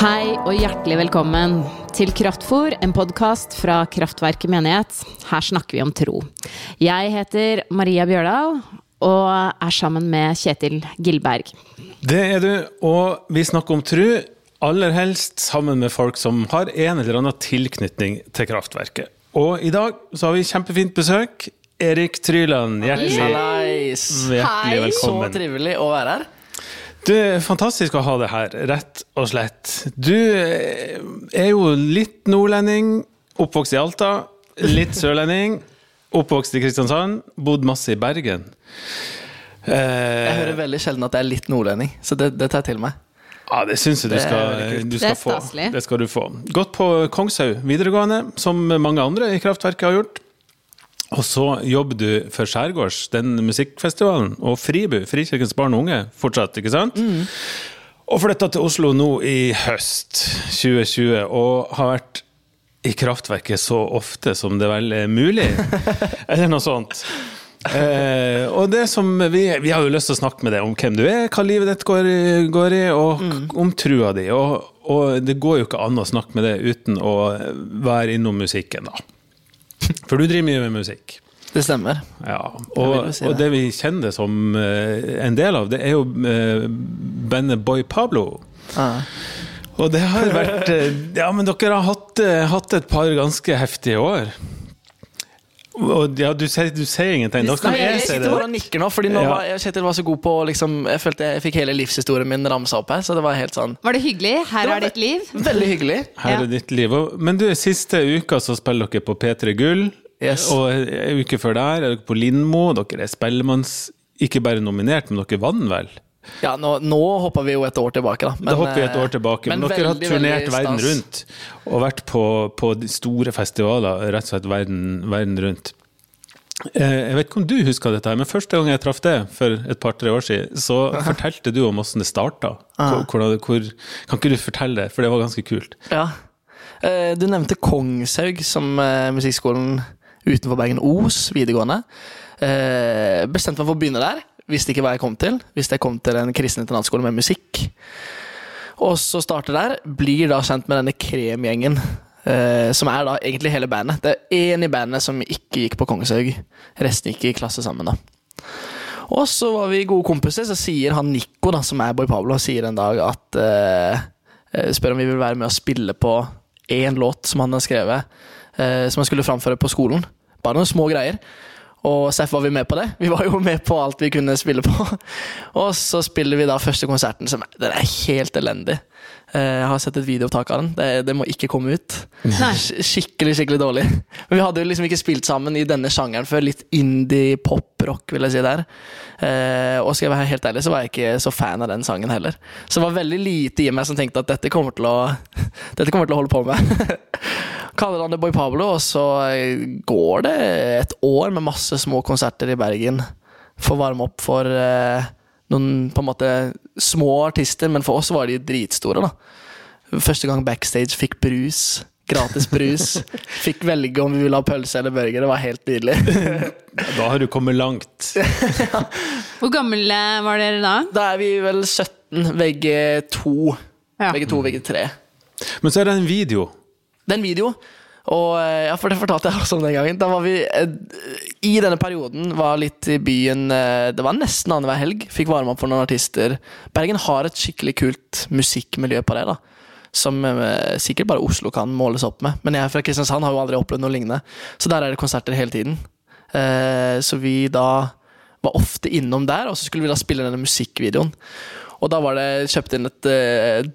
Hei og hjertelig velkommen til Kraftfor, en podkast fra Kraftverket menighet. Her snakker vi om tro. Jeg heter Maria Bjørdal og er sammen med Kjetil Gilberg. Det er du, og vi snakker om tro, aller helst sammen med folk som har en eller annen tilknytning til kraftverket. Og i dag så har vi kjempefint besøk. Erik Tryland, hjertelig, hjertelig hjertelig Hei. Så trivelig å være her. Det er fantastisk å ha deg her, rett og slett. Du eh, er jo litt nordlending, oppvokst i Alta. Litt sørlending, oppvokst i Kristiansand, bodd masse i Bergen. Jeg Eh, hører veldig sjelden at jeg er litt nordlending, så det, det tar jeg til meg. ja, det syns jeg du skal, du skal få. Det skal du få. Gått på Kongshaug videregående, som mange andre i Kraftverket har gjort. Og så jobber du for Skjærgårds, den musikkfestivalen, og Fribu, Frikirkens barn og unge, fortsatt, ikke sant? Mm. Og flytta til Oslo nå i høst 2020, og har vært i Kraftverket så ofte som det vel er mulig, eller noe sånt. Eh, og det som vi, vi har jo lyst til å snakke med deg om hvem du er, hva livet ditt går, går i, og Mm. om trua di. Og, og det går jo ikke an å snakke med deg uten å være innom musikken, da. For du driver mye med musikk. Det stemmer. Ja, og, si og det. det vi kjenner det som eh, en del av, det er jo eh, bandet Boy Pablo. Ja. Og det har vært eh, Ja, men dere har hatt, hatt et par ganske heftige år. Ja, du sier, du sier ingenting. Da kan Nei, jeg jeg si det. Jeg og nikker nå, fordi nå Ja. var, Kjetil var så god på liksom, Jeg følte jeg fikk hele livshistorien min ramsa opp her, så det var helt sånn Var det hyggelig? Her Det var er ditt liv. Veldig hyggelig. Her Ja. er ditt liv. Men du, siste uka så spiller dere på P3 Gull. Yes. Og en uke før der er dere på Lindmo. Dere er Spellemanns Ikke bare nominert, men dere vant vel? Ja, nå, nå hopper vi jo et år tilbake, da. da hopper vi et eh, år tilbake. Men, dere har turnert verden rundt. Og vært på, på store festivaler rett og slett verden, verden rundt. Eh, Jeg vet ikke om du husker dette, men første gang jeg traff deg for et par-tre år siden, så fortalte du om hvordan det starta. Hvor, hvor, hvor, kan ikke du fortelle det, for det var ganske kult. Ja. Eh, Du nevnte Kongshaug som eh, musikkskolen utenfor Bergen Os videregående. Eh, Bestemte meg for å begynne der. Visste ikke hva jeg kom til. Visste jeg kom til en kristen internatskole med musikk. Og så starter der. Blir da kjent med denne kremgjengen. eh, som er da egentlig hele bandet. Det er én i bandet som ikke gikk på Kongshaug. Resten gikk i klasse sammen, da. Og så var vi gode kompiser, så sier han Nico, da, som er Boy Pablo, sier en dag at eh, eh, Spør om vi vil være med å spille på én låt som han har skrevet, eh, som han skulle framføre på skolen. Bare noen små greier. Og Seff var vi med på det. Vi var jo med på alt vi kunne spille på. Og så spiller vi da første konserten, som den er helt elendig. Eh, Jeg har sett et videoopptak av den. Det, det må ikke komme ut. Skikkelig, skikkelig dårlig. Men vi hadde jo liksom ikke spilt sammen i denne sjangeren før. Litt indie, pop-rock, vil jeg si der. Eh, og skal jeg være helt ærlig, så var jeg ikke så fan av den sangen heller. Så det var veldig lite i meg som tenkte at dette kommer til å, dette kommer til å holde på med. Kaller han det Boy Pablo, og så eh, går det et år med masse små konserter i Bergen. Får varme opp for eh, noen på en måte små artister, men for oss var de dritstore, da. Første gang backstage fikk brus. Gratis brus. Fikk velge om vi ville ha pølse eller burger. Det var helt nydelig. Da har du kommet langt. Hvor gamle var dere da? Da er vi vel 17, VG2. Ja. Begge to, begge tre. Men så er det en video. Det er en video, og eh, ja, for det fortalte jeg også om den gangen. Da var vi eh, I denne perioden var litt i byen eh, Det var nesten annenhver helg. Fikk varme opp for noen artister. Bergen har et skikkelig kult musikkmiljø på det. da Som sikkert bare Oslo kan måles opp med. Men jeg fra Kristiansand har jo aldri opplevd noe lignende. Så der er det konserter hele tiden. Så vi da var ofte innom der, og så skulle vi da spille denne musikkvideoen. Og da var det kjøpt inn et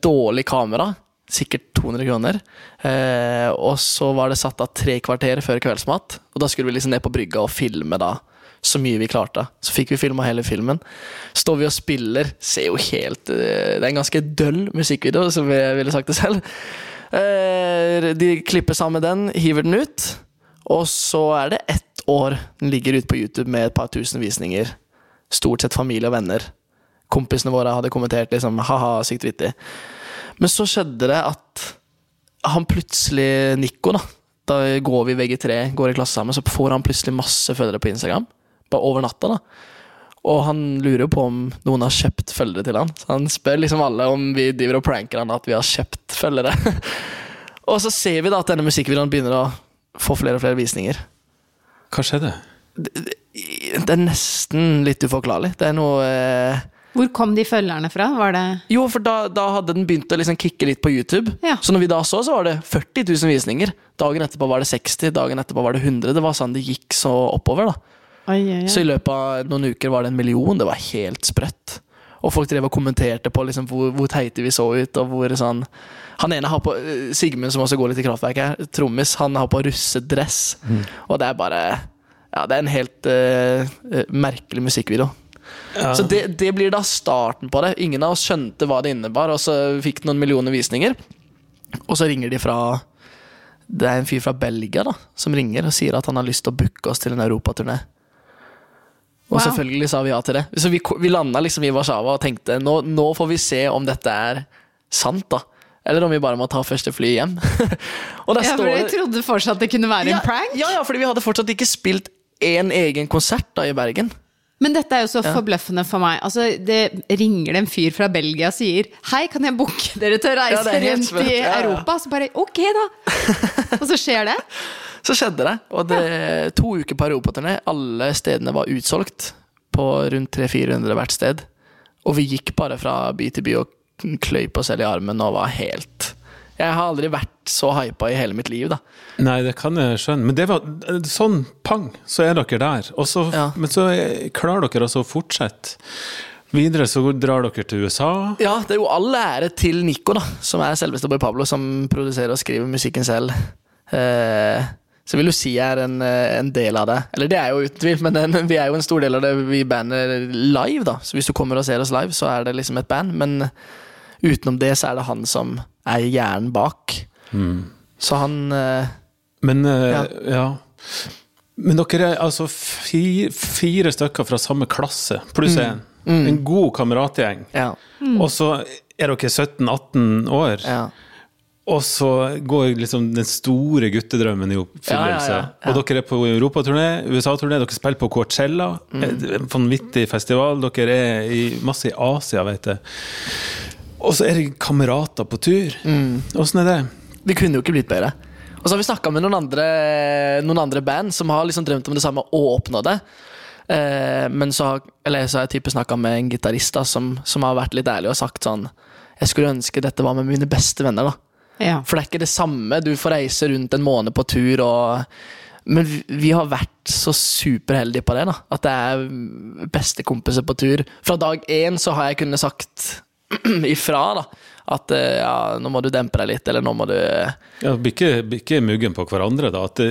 dårlig kamera, sikkert 200 kroner. Eh, og så var det satt av tre kvarter før kveldsmat, og da skulle vi liksom ned på brygga og filme da så mye vi klarte. Så fikk vi filma hele filmen. Står vi og spiller, ser jo helt eh, Det er en ganske døll musikkvideo, som jeg ville sagt det selv. Eh, de klipper sammen den, hiver den ut, og så er det ett år den ligger ute på YouTube med et par tusen visninger. Stort sett familie og venner. Kompisene våre hadde kommentert liksom ha-ha, sykt vittig. Men så skjedde det at han plutselig, Nico, da Da går vi begge tre går i klasse sammen, så får han plutselig masse følgere på Instagram. Bare over natta, da. Og han lurer jo på om noen har kjøpt følgere til han. Så han spør liksom alle om vi driver og pranker han at vi har kjøpt følgere. og så ser vi da at denne musikkvideoen begynner å få flere og flere visninger. Hva skjedde? Det, det er nesten litt uforklarlig. Det er noe eh, Hvor kom de følgerne fra? Var det Jo, for da, da hadde den begynt å liksom kicke litt på YouTube. Ja. Så når vi da så, så var det 40 000 visninger. Dagen etterpå var det 60, dagen etterpå var det 100. Det var sånn det gikk så oppover. da. Oi, oi, Så i løpet av noen uker var det en million. Det var helt sprøtt. Og folk drev og kommenterte på liksom hvor, hvor teite vi så ut. og hvor sånn... Han ene har på eh, Sigmund, som også går litt i kraftverket her, trommis, han har på russedress. Og det er bare Ja, det er en helt eh, merkelig musikkvideo. Ja. Så det, det blir da starten på det. Ingen av oss skjønte hva det innebar, og så fikk det noen millioner visninger. Og så ringer de fra Det er en fyr fra Belgia da som ringer og sier at han har lyst til å booke oss til en europaturné. Og Wow. selvfølgelig sa vi ja til det. Så vi, vi landa liksom i Warszawa og tenkte nå, nå får vi se om dette er sant, da. Eller om vi bare må ta første fly hjem. og der Ja, for står jeg trodde fortsatt det kunne være ja, en prank. Ja, ja, fordi vi hadde fortsatt ikke spilt én egen konsert da i Bergen. Men dette er jo så forbløffende for meg. Altså, det ringer det en fyr fra Belgia og sier 'Hei, kan jeg booke dere til å reise det er rundt sprøtt. i Ja, ja. Europa?' Så bare 'ok, da'. og så skjer det. Så skjedde det. Og det to uker på europaturné. Alle stedene var utsolgt på rundt 300-400 hvert sted. Og vi gikk bare fra by til by og kløyp oss selv i armen og var helt Jeg har aldri vært så hypa i hele mitt liv, da. Nei, det kan jeg skjønne. Men det var sånn pang, så er dere der. Og så, Ja. Men så er- klarer dere altså å fortsette. Videre så drar dere til USA. Ja, det er jo all ære til Nico, da, som er selveste Boy Pablo, som produserer og skriver musikken selv. Eh, så vil du si jeg er en, eh, en del av det. Eller det er jo uten tvil, men den, vi er jo en stor del av det vi bandet live, da. Så hvis du kommer og ser oss live, så er det liksom et band. Men utenom det så er det han som er hjernen bak. Så han eh, Men eh, Ja. ja. Men dere er altså fire, fire stykker fra samme klasse, pluss én. En god kameratgjeng. Ja. Og så er dere 17-18 år, ja. og så går liksom den store guttedrømmen i oppfyllelse. Ja, ja, ja, ja. Og dere er på europaturné, USA-turné, dere spiller på Coachella. En vanvittig festival. Dere er i, masse i Asia, vet jeg. Og så er det kamerater på tur. Åssen er det? Det kunne jo ikke blitt bedre. Og så har vi snakka med noen andre, noen andre band som har liksom drømt om det samme og oppnådd det. Eh, men så har, eller så har jeg type snakka med en gitarist som, som har vært litt ærlig og sagt sånn Jeg skulle ønske dette var med mine beste venner. da Ja. For det er ikke det samme. Du får reise rundt en måned på tur og Men vi, vi har vært så superheldige på det. da At det er bestekompiser på tur. Fra dag én så har jeg kunnet sagt ifra da at eh, ja, nå må du dempe deg litt, eller nå må du Ja, blir ikke, blir ikke muggen på hverandre, da? At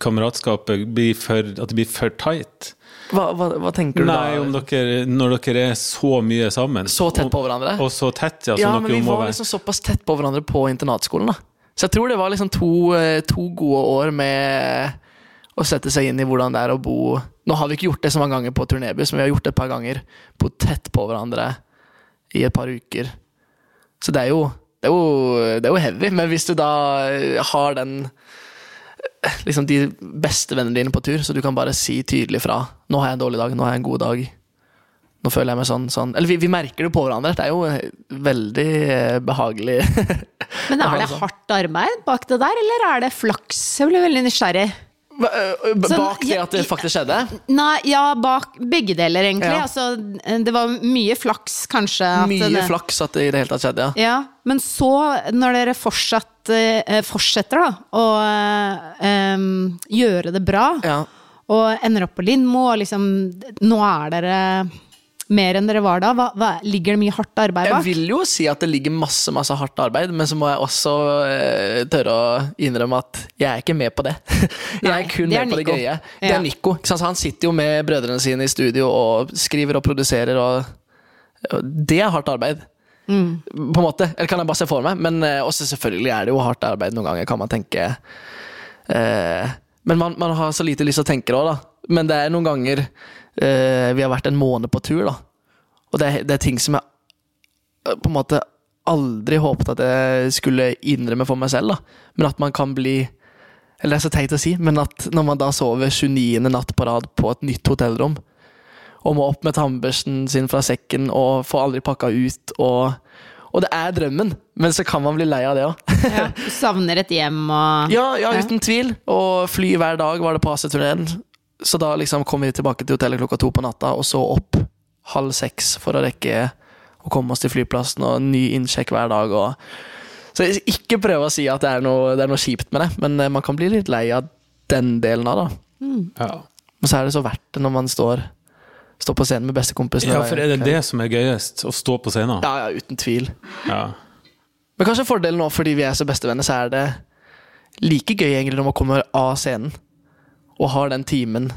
kameratskapet blir for, at det blir for tight? Hva, hva, hva tenker du Nei, da? om dere, når dere er så mye sammen. Så tett på hverandre? Og, og så tett, ja. ja, men vi var liksom såpass tett på hverandre på internatskolen. da Så jeg tror det var liksom to, eh, to gode år med å sette seg inn i hvordan det er å bo Nå har vi ikke gjort det så mange ganger på turnébuss, men vi har gjort det et par ganger. Bo tett på hverandre i et par uker. Så det er jo det er jo, det er jo heavy, men hvis du da eh, har den eh, Liksom de beste vennene dine på tur, så du kan bare si tydelig fra. 'Nå har jeg en dårlig dag. Nå har jeg en god dag.' Nå føler jeg meg sånn, sånn. Eller vi, vi merker det på hverandre. Det er jo eh, veldig eh, behagelig. Men er det hardt arbeid bak det der, eller er det flaks? Jeg blir veldig nysgjerrig. Bak det at det faktisk skjedde? Nei, ja, bak begge deler, egentlig. Ja. Altså, det var mye flaks, kanskje. Mye det- flaks at det i det hele tatt skjedde, ja. Ja, men så, når dere fortsatt, fortsetter da, å eh, gjøre det bra, ja. og ender opp på Lindmo, og liksom, nå er dere mer enn dere var da, hva, hva, ligger det mye hardt arbeid bak? Jeg vil jo si at det ligger masse masse hardt arbeid, men så må jeg også eh, tørre å innrømme at jeg er ikke med på det. jeg er kun Nei, er med på det gøye. Det Ja. er Nico. Han sitter jo med brødrene sine i studio og skriver og produserer, og det er hardt arbeid. Mm. På en måte. Eller kan jeg bare se for meg. Men eh, også selvfølgelig er det jo hardt arbeid noen ganger, kan man tenke. Eh, men man, man har så lite lyst til å tenke det òg, da. Men det er noen ganger vi har vært en måned på tur, da. Og det, er- det er ting som jeg eh, på en måte aldri håpet at jeg skulle innrømme for meg selv, da. Men at man kan bli Eller det er så teit å si, men at når man da sover 29. natt på rad på et nytt hotellrom, og må opp med tannbørsten sin fra sekken og får aldri pakka ut. Og, og det er drømmen, men så kan man bli lei av det òg. Ja, du savner et hjem og Ja, ja, uten tvil. Og fly hver dag var det på AC-turneen. Så da liksom kom vi tilbake til hotellet klokka to på natta, og så opp halv seks for å rekke å komme oss til flyplassen, og ny innsjekk hver dag. Og... Så ikke prøve å si at det er, noe, det er noe kjipt med det, men eh, man kan bli litt lei av den delen av det. Ja. Men så er det så verdt det når man står, står på scenen med bestekompisene. ja, for er det det som er gøyest? Å stå på scenen? Ja, ja, uten tvil. Ja. Men kanskje fordelen nå, fordi vi er så bestevenner, så er det like gøy egentlig når man kommer av scenen og har den timen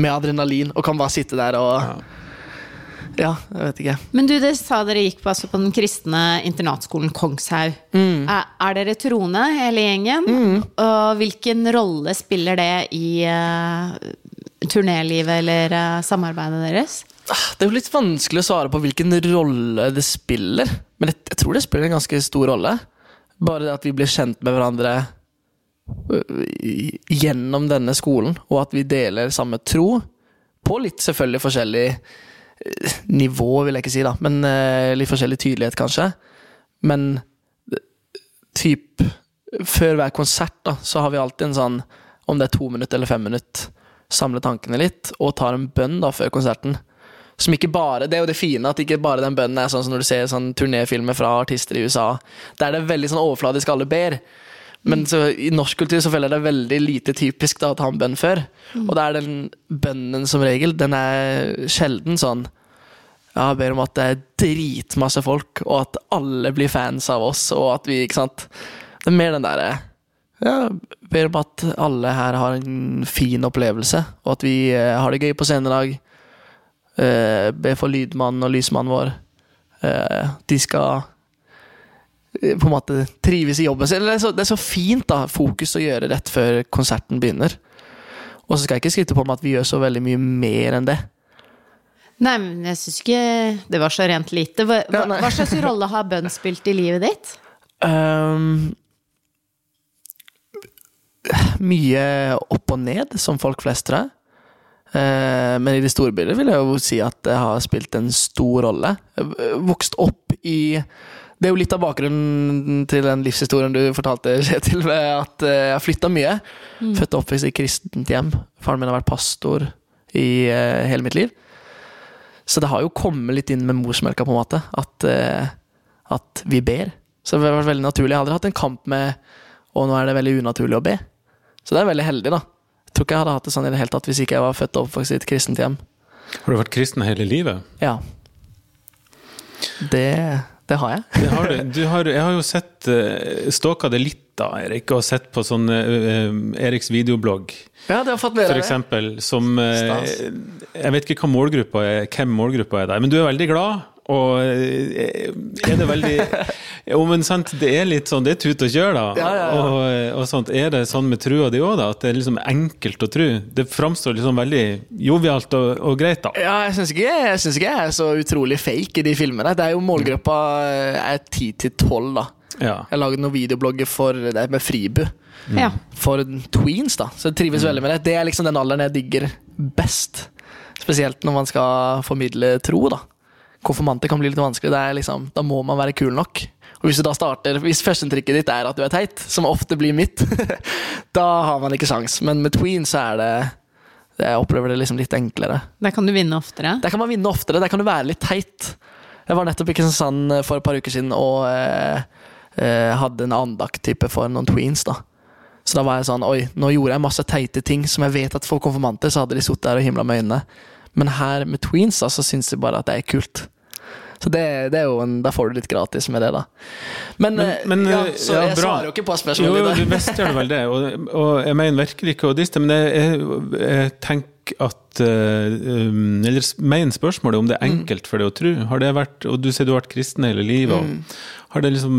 med adrenalin og kan bare sitte der og Ja, jeg vet ikke. Men du, det sa dere gikk på, altså på den kristne internatskolen Kongshaug. Mm. Er, er dere troende, hele gjengen? Og hvilken rolle spiller det i uh, turnélivet eller uh, samarbeidet deres? Det er jo litt vanskelig å svare på hvilken rolle det spiller. Men jeg, jeg tror det spiller en ganske stor rolle. Bare det at vi blir kjent med hverandre gjennom denne skolen, og at vi deler samme tro. På litt selvfølgelig forskjellig øh, nivå, vil jeg ikke si, da. Men øh, litt forskjellig tydelighet, kanskje. Men øh, typ Før hver konsert da, så har vi alltid en sånn, om det er to minutter eller fem minutter, samle tankene litt, og tar en bønn da før konserten. Som ikke bare, Det er jo det fine, at ikke bare den bønnen er sånn som når du ser sånn turnéfilmer fra artister i USA. Der det er veldig sånn overfladisk alle ber. Men så, i norsk kultur så føler jeg det er veldig lite typisk da, å ta en bønn før. Og da er den bønnen som regel, den er sjelden sånn Ja, ber om at det er dritmasse folk, og at alle blir fans av oss, og at vi Ikke sant? Det er mer den derre ja, ber om at alle her har en fin opplevelse, og at vi eh, har det gøy på scenen i dag. Eh, be for lydmannen og lysmannen vår. Eh, de skal på en måte trives i jobben sin. Det, så- det er så fint da, fokus å gjøre rett før konserten begynner. Og så skal jeg ikke skryte på meg at vi gjør så veldig mye mer enn det. Nei, men jeg syns ikke det var så rent lite. Hva, Ja, hva, slags rolle har bønn spilt i livet ditt? Um, mye opp og ned, som folk flest, tror jeg. Eh, men i det store bildet vil jeg jo si at det har spilt en stor rolle. Vokst opp i Det er jo litt av bakgrunnen til den livshistorien du fortalte, Kjetil, ved at eh, jeg har flytta mye. Født og oppvokst i kristent hjem. Faren min har vært pastor i uh, hele mitt liv. Så det har jo kommet litt inn med morsmelka, på en måte. At, uh, at vi ber. Så det har vært veldig naturlig. Jeg har aldri hatt en kamp med Og nå er det veldig unaturlig å be. Så det er veldig heldig, da. Jeg tror ikke jeg hadde hatt det sånn i det hele tatt hvis ikke jeg var født og oppvokst i et kristent hjem. Har du vært kristen hele livet? Ja. Det, det har jeg. Det har du. du har, jeg har jo sett uh, Stalka det litt, da, Erik, og sett på sånn uh, Eriks videoblogg, Ja, det har fått med for eksempel, som uh, Jeg vet ikke hva målgruppa er, hvem målgruppa er der, men du er veldig glad. Og eh, er det veldig Jo, men sant, det er litt sånn Det er tut og kjør, da. Ja, ja, ja. Og, og sånt. Er det sånn med trua di òg, da? At det er liksom enkelt å tro? Det framstår liksom veldig jovialt og, og greit, da. Ja, jeg syns ikke, ikke jeg er så utrolig fake i de filmene. Det er jo Målgruppa eh, er 10 til 12, da. Ja. Jeg har laget noen videoblogger for det med Fribu. Ja. For tweens, da. Så jeg trives veldig med det. Det er liksom den alderen jeg digger best. Spesielt når man skal formidle tro, da. Konfirmanter kan bli litt vanskelig. Det liksom, da må man være kul nok. Og hvis du da starter, hvis førsteinntrykket ditt er at du er teit, som ofte blir mitt, da har man ikke sjans. Men med tween så er det Jeg opplever det liksom litt enklere. Der kan du vinne oftere. Der kan man vinne oftere, der kan du være litt teit. Jeg var nettopp i Kristiansand eh, for et par uker siden og eh, eh, hadde en andakt-type for noen tweens. da. Så da var jeg sånn Oi, nå gjorde jeg masse teite ting som jeg vet at for konfirmanter så hadde de sittet der og himla med øynene. Men her med tweens da, så syns de bare at det er kult. Så det, det er jo en, Da får du litt gratis med det, da. Men, Men- eh, men, ja, eh, så ja, jeg bra. svarer jo ikke på Jo, spørsmålet jo, jo, du visst gjør du vel det, og, og jeg mener virkelig ikke å diste, men jeg, jeg, jeg tenker at um, Eller mener spørsmålet om det er enkelt for deg å tro. Har det vært, og du sier du har vært kristen hele livet. Mm. har det liksom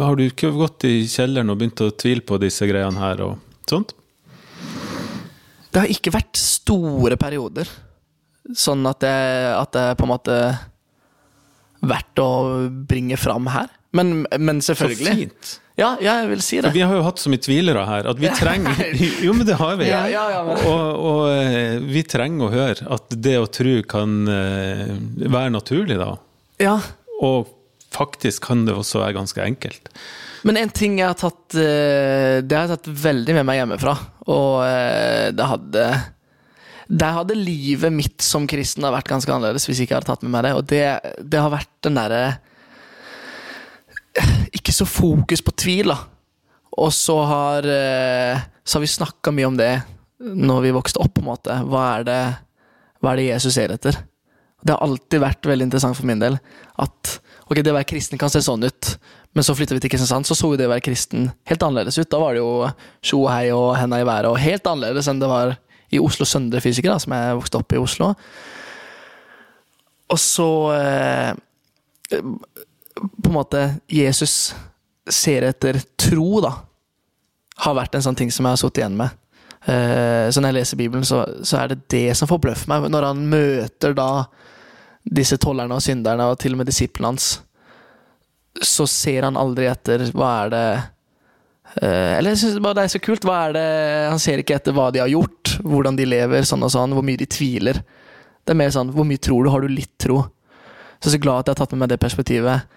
Har du ikke gått i kjelleren og begynt å tvile på disse greiene her og sånt? Det har ikke vært store perioder. Sånn at det, at det på en måte verdt å bringe fram her. Men, men Så fint. Ja, jeg vil si For det. vi har jo hatt så mye tvilere her at vi trenger Jo, men det har vi. Ja, ja, ja, Og, og eh, vi trenger å høre at det å tro kan eh, være naturlig, da. Ja. Og faktisk kan det også være ganske enkelt. Men en ting jeg har tatt eh, Det har jeg tatt veldig med meg hjemmefra. Og eh, det hadde Der hadde livet mitt som kristen vært ganske annerledes hvis jeg ikke hadde tatt med meg det. Og det, det har vært den derre Ikke så fokus på tvil, da. Og så har, eh, så har vi snakka mye om det når vi vokste opp, på en måte. Hva er det, hva er det Jesus ser etter? Det har alltid vært veldig interessant for min del at ok, det å være kristen kan se sånn ut, men så flytta vi til Kristiansand, så så jo det å være kristen helt annerledes ut. Da var det jo tjo og hei og henda i været, og helt annerledes enn det var i Oslo Søndre Fysiker, som jeg vokste opp i Oslo. Og så eh, På en måte Jesus ser etter tro, da, har vært en sånn ting som jeg har sittet igjen med. Eh, så når jeg leser Bibelen, så, så er det det som forbløffer meg. Når han møter da disse tollerne og synderne, og til og med disiplene hans, så ser han aldri etter hva er det Uh, Eller jeg synes bare det er så kult. Hva er det Han ser ikke etter hva de har gjort, hvordan de lever, sånn og sånn, hvor mye de tviler. Det er mer sånn Hvor mye tror du? Har du litt tro? Så jeg er så glad at jeg har tatt med meg det perspektivet.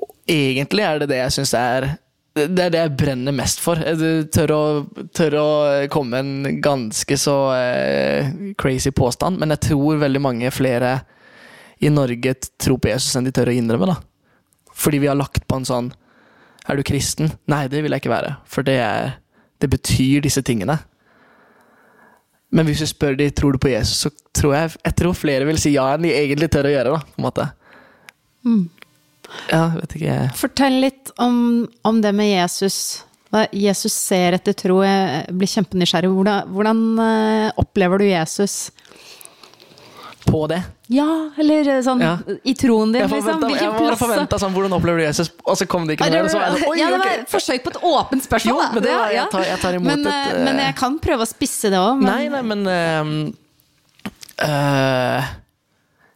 Og egentlig er det det jeg syns er det er det jeg brenner mest for. Jeg tør å, tør å komme en ganske så uh, crazy påstand, men jeg tror veldig mange flere i Norge tror på Jesus enn de tør å innrømme. da. Fordi vi har lagt på en sånn Er du kristen? Nei, det vil jeg ikke være. For det, er, det betyr disse tingene. Men hvis du spør de tror du på Jesus, så tror jeg, jeg tror flere vil si ja enn de egentlig tør å gjøre. da, på en måte. Ja, vet ikke Fortell litt om, om det med Jesus. Hva Jesus ser etter tro. Jeg blir kjempenysgjerrig. Hvordan, hvordan eh, opplever du Jesus? På det. Ja, eller sånn Ja. i troen din, liksom. Hvilken plass Jeg forventa sånn, hvordan opplever du Jesus, og så kom det ikke noe mer. og jeg sånn, ja, det var okay. forsøk på et åpent spørsmål. Jo, men det Ja, jeg tar- jeg tar imot men, et, uh, men eh, jeg kan prøve å spisse det òg. Nei, nei, men uh, eh,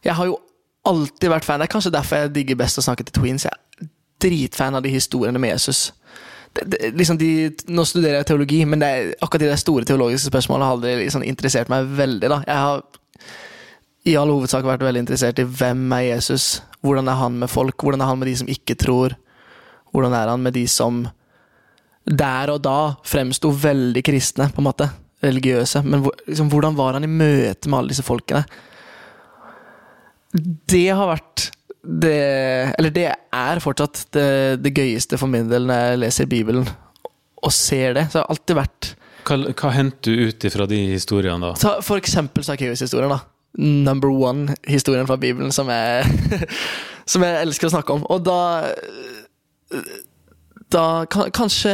Jeg har jo alltid vært fan. Det er kanskje derfor jeg digger best å snakke til tweens. Jeg er dritfan av de historiene med Jesus. Det, det, liksom de, nå studerer jeg teologi, men det er, akkurat de store teologiske spørsmålene har aldri liksom interessert meg veldig. da. Jeg har i all hovedsak vært veldig interessert i hvem er Jesus, hvordan er han med folk, hvordan er han med de som ikke tror, hvordan er han med de som der og da fremsto veldig kristne, på en måte, religiøse, men liksom, hvordan var han i møte med alle disse folkene? Det har vært det Eller det er fortsatt det, det gøyeste for min del når jeg leser Bibelen og ser det. Så det har alltid vært Hva, hva henter du ut ifra de historiene, da? Ta for eksempel Sakkeus-historien, da. Number one-historien fra Bibelen som jeg, som jeg elsker å snakke om. Og da Da Kanskje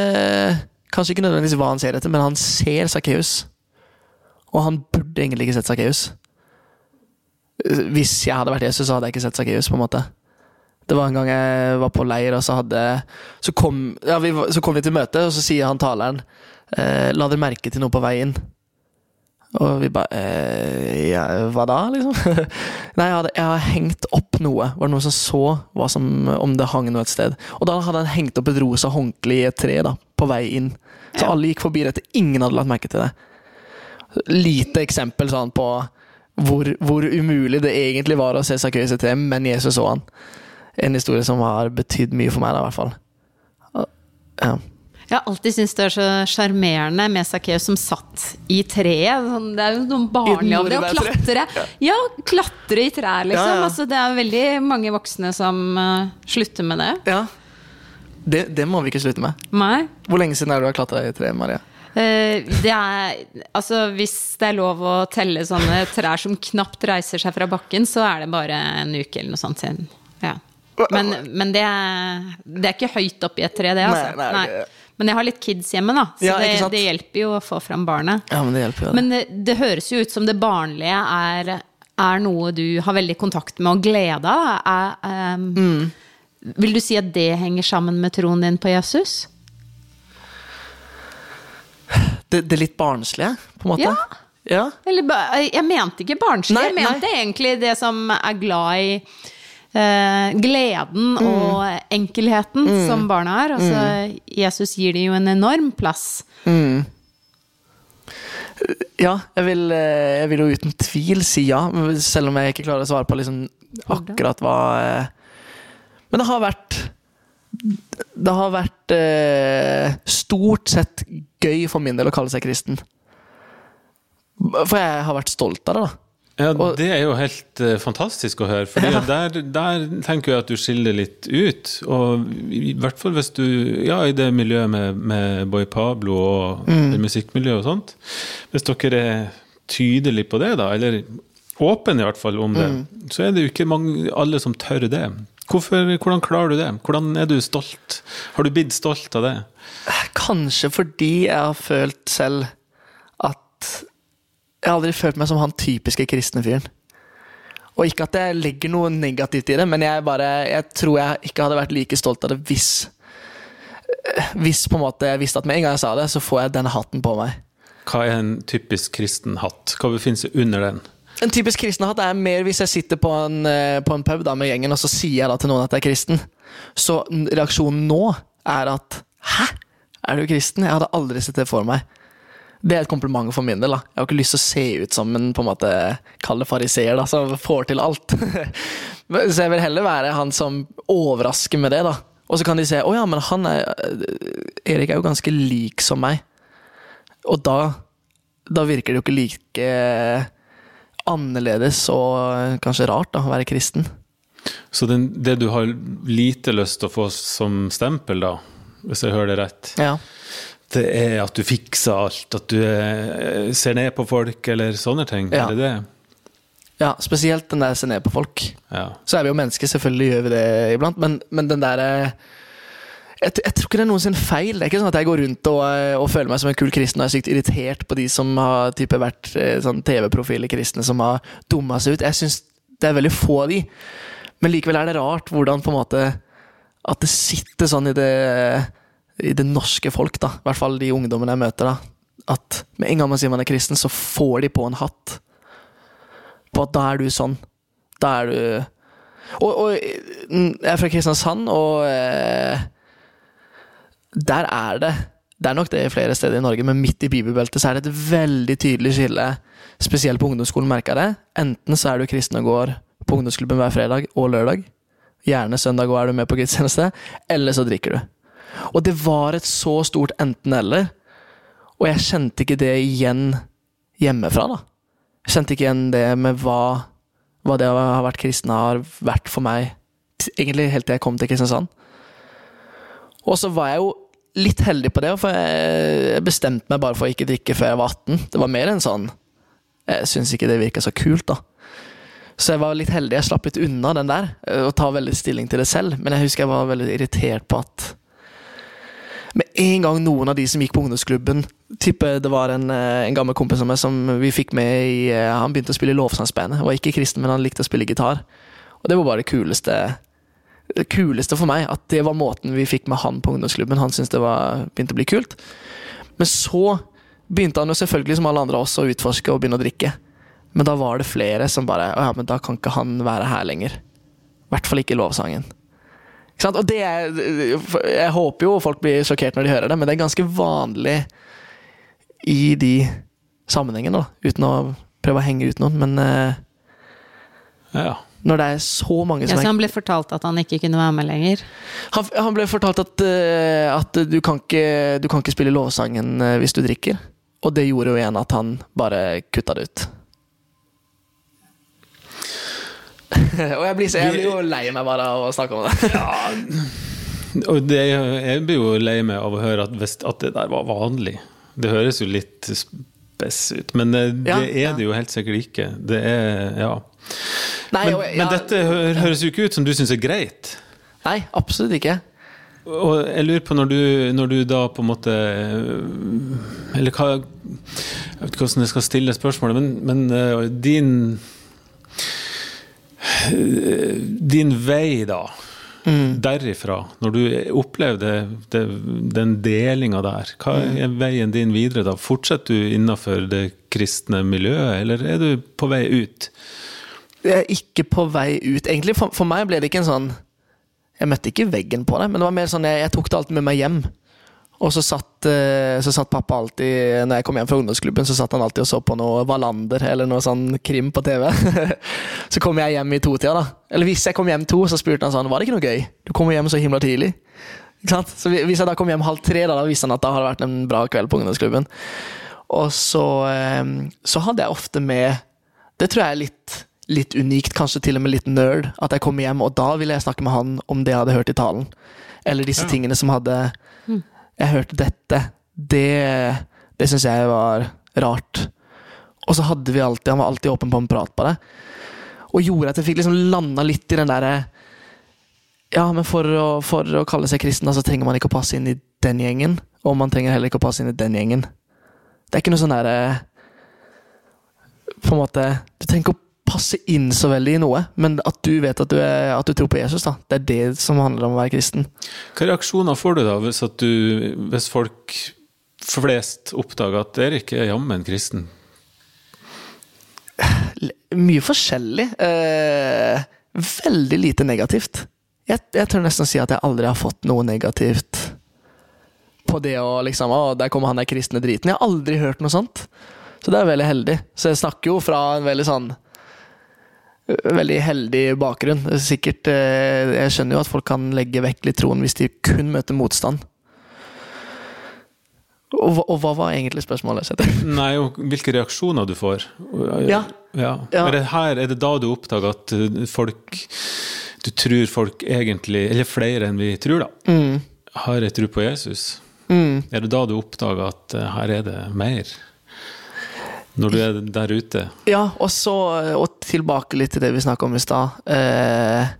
Kanskje ikke nødvendigvis hva han ser etter, men han ser Sakkeus. Og han burde egentlig ikke sett Sakkeus. Hvis jeg hadde vært Jesus, så hadde jeg ikke sett Sakkeus. på en måte. Det var en gang jeg var på leir, og så hadde Så kom, ja, vi, så kom vi til møte, og så sier han taleren eh, La dere merke til noe på vei inn. Og vi bare eh, ja, Hva da, liksom? Nei, jeg, hadde, jeg har hengt opp noe. Var det noen som så hva som, om det hang noe et sted? Og da hadde han hengt opp et rosa håndkle i et tre da, på vei inn. Så Ja. alle gikk forbi dette. Ingen hadde lagt merke til det. Lite eksempel sånn på hvor, hvor umulig det egentlig var å se Sakkeus i tre, men Jesus så han. En historie som har betydd mye for meg, da, i hvert fall. Ja. Jeg har alltid syntes det er så sjarmerende med Sakkeus som satt i treet. Sånn, Det er jo noe barnlig over det. Å klatre Ja, klatre i trær, liksom. Ja, ja. Altså, det er veldig mange voksne som uh, slutter med det. ja. Det, det må vi ikke slutte med. Nei. Hvor lenge siden er det du har klatra i tre, Maria? Eh, det er Altså, hvis det er lov å telle sånne trær som knapt reiser seg fra bakken, så er det bare en uke eller noe sånt siden. Ja. Men, men det, er, det er ikke høyt oppi et tre, det, altså. Nei, nei, det- Men jeg har litt kids hjemme, da, så Ja, det, det hjelper jo å få fram barnet. Ja, men det hjelper jo. Men det, det høres jo ut som det barnlige er, er noe du har veldig kontakt med og glede av. Ehm, Mm. Vil du si at det henger sammen med troen din på Jesus? det, det litt barnslige, på en måte? Ja. Ja. Eller, jeg mente ikke barnslig, Nei, jeg mente egentlig det som er glad i eh, gleden og enkelheten som barna har. Altså, Jesus gir dem jo en enorm plass. Ja, jeg vil, eh, jeg vil jo uten tvil si ja, selv om jeg ikke klarer å svare på liksom akkurat hva eh, Men det har vært Det har vært stort sett gøy for min del å kalle seg kristen. For jeg har vært stolt av det, da. Ja, Det er jo helt uh, fantastisk å høre. For der, der tenker jeg at du skiller litt ut. Og i hvert fall hvis du Ja, i det miljøet med, med Boy Pablo og det musikkmiljøet og sånt. Hvis dere er tydelige på det, da, eller åpne i hvert fall om det, så er det jo ikke mange, alle som tør det. Hvorfor, hvordan klarer du det? Hvordan er du stolt? Har du blitt stolt av det? Kanskje fordi jeg har følt selv at Jeg har aldri følt meg som han typiske kristne fyren. Og ikke at jeg legger noe negativt i det, men jeg bare Jeg tror jeg ikke hadde vært like stolt av det hvis Hvis på en måte jeg visste at med en gang jeg sa det, så får jeg denne hatten på meg. Hva er en typisk kristen hatt? Hva befinner seg under den? En typisk kristen hatt er mer hvis jeg sitter på en, eh, på en pub da, med gjengen, og så sier jeg da til noen at jeg er kristen. Så reaksjonen nå er at Hæ? Er du kristen? Jeg hadde aldri sett det for meg. Det er et kompliment for min del. da Jeg har ikke lyst til å se ut som en på en måte kall det fariseer da, som får til alt. så jeg vil heller være han som overrasker med det. da Og så kan de se å ja, men han er Erik er jo ganske lik som meg. Og da, da virker det jo ikke like annerledes og kanskje rart da, å være kristen. Så den, det du har lite lyst til å få som stempel, da, hvis jeg hører det rett, Ja. Det er at du fikser alt, at du eh, ser ned på folk, eller sånne ting? Ja. Er det det? ja, spesielt den der se ned på folk. Ja. Så er vi jo mennesker, selvfølgelig gjør vi det iblant, men, men den der eh, jeg, jeg tror ikke det er noen sin feil. Det er ikke sånn at jeg går rundt og, eh, og føler meg som en kul kristen og er sykt irritert på de som har type, vært sånn TV-profiler kristne som har dumma seg ut. Jeg syns det er veldig få av de. Men likevel er det rart hvordan på en måte At det sitter sånn i det, i det norske folk, da. I hvert fall de ungdommene jeg møter. da At med en gang man sier man er kristen, så får de på en hatt. På at da er du sånn. Da er du Og, og mm, jeg er fra Kristiansand, og eh, der er det Det er nok det flere steder i Norge, men midt i bibelbeltet så er det et veldig tydelig skille. Spesielt på ungdomsskolen merka jeg det. Enten så er du kristen og går på ungdomsklubben hver fredag og lørdag. Gjerne søndag og er du med på gudstjeneste. Eller så drikker du. Og det var et så stort enten-eller. Og jeg kjente ikke det igjen hjemmefra, da. Jeg kjente ikke igjen det med hva, hva det å ha vært kristen har vært for meg, egentlig helt til jeg kom til Kristiansand. Og så var jeg jo litt heldig på det, for jeg bestemte meg bare for å ikke drikke før jeg var 18. Det var mer enn sånn Jeg syns ikke det virka så kult, da. Så jeg var litt heldig. Jeg slapp litt unna den der, og tar veldig stilling til det selv. Men jeg husker jeg var veldig irritert på at en gang noen av de som gikk på ungdomsklubben Tipper det var en, eh, en gammel kompis av meg som vi fikk med i eh, Han begynte å spille i lovsangsbandet. Var ikke kristen, men han likte å spille gitar. Og det var bare det kuleste Det kuleste for meg. At det var måten vi fikk med han på ungdomsklubben. Han syntes det var, begynte å bli kult. Men så begynte han jo selvfølgelig, som alle andre også, å utforske og begynne å drikke. Men da var det flere som bare Å ja, men da kan ikke han være her lenger. I hvert fall ikke i lovsangen. Ikke sant? Og det er, jeg håper jo folk blir sjokkert når de hører det, men det er ganske vanlig i de sammenhengene, da. Uten å prøve å henge ut noen. Men eh, ja. når det er så mange Ja, som så er han ble fortalt at han ikke kunne være med lenger. han, han ble fortalt at, uh, at du, kan ikke, du kan ikke spille lovsangen eh, hvis du drikker. Og det gjorde jo igjen at han bare kutta det ut. og jeg blir, så, jeg blir jo lei meg bare av å snakke om det. Og det, jeg blir jo lei meg av å høre at, at det der var vanlig. Det høres jo litt spess ut, men det, det er ja. det jo helt sikkert ikke. Det er Ja. Nei, Men, og- men dette høres jo ikke ut som du syns er greit. nei, absolutt ikke. Og jeg lurer på når du, når du da på en måte Eller hva Jeg vet ikke hvordan jeg skal stille spørsmålet, men, men eh, din eh, Din vei, da. Derifra, når du opplevde det, den delinga der, hva er veien din videre da? Fortsetter du innafor det kristne miljøet, eller er du på vei ut? Jeg er ikke på vei ut. Egentlig, for, for meg ble det ikke en sånn Jeg møtte ikke veggen på det, men det var mer sånn jeg, jeg tok det alltid med meg hjem. Og så satt, eh, så satt pappa alltid Når jeg kom hjem fra ungdomsklubben, så satt han alltid og så på noe Wallander eller noe sånn krim på TV. så kom jeg hjem i totida, da. Eller hvis jeg kom hjem to, så spurte han sånn Var det ikke noe gøy? Du kom hjem så himla tidlig. Ikke sant? Så hvis jeg da kom hjem halv tre, da, da visste han at da hadde det vært en bra kveld på ungdomsklubben. Og så, eh, så hadde jeg ofte med Det tror jeg er litt litt unikt, kanskje til og med litt nerd, at jeg kom hjem, og da ville jeg snakke med han om det jeg hadde hørt i talen. Eller disse Ja. tingene som hadde Jeg hørte dette. Det, det syns jeg var rart. Og så hadde vi alltid Han var alltid åpen på en prat på det. Og gjorde at jeg fikk liksom landa litt i den derre Ja, men for å, for å kalle seg kristen, så trenger man ikke å passe inn i den gjengen. Og man trenger heller ikke å passe inn i den gjengen. Det er ikke noe sånn derre På en måte Du trenger ikke å passe inn så veldig i noe, men at du vet at du, er, at du tror på Jesus, da. Det er det som handler om å være kristen. Hva reaksjoner får du da, hvis, at du, hvis folk flest oppdager at Erik er jammen kristen? Mye forskjellig. Eh, veldig lite negativt. Jeg, jeg tør nesten si at jeg aldri har fått noe negativt på det å liksom Å, der kommer han der kristne driten. Jeg har aldri hørt noe sånt. Så det er veldig heldig. Så jeg snakker jo fra en veldig sånn Veldig heldig bakgrunn. Sikkert eh, Jeg skjønner jo at folk kan legge vekk litt troen hvis de kun møter motstand. Og, og hva var egentlig spørsmålet? Setter? Nei, og hvilke reaksjoner du får. Ja. ja. Ja. Er det her er det da du oppdager at uh, folk Du tror folk egentlig, eller flere enn vi tror, da, Mm. har en tro på Jesus? Mm. Er det da du oppdager at uh, her er det mer? Når du er der ute? Ja, og så og tilbake litt til det vi snakka om i stad. Eh,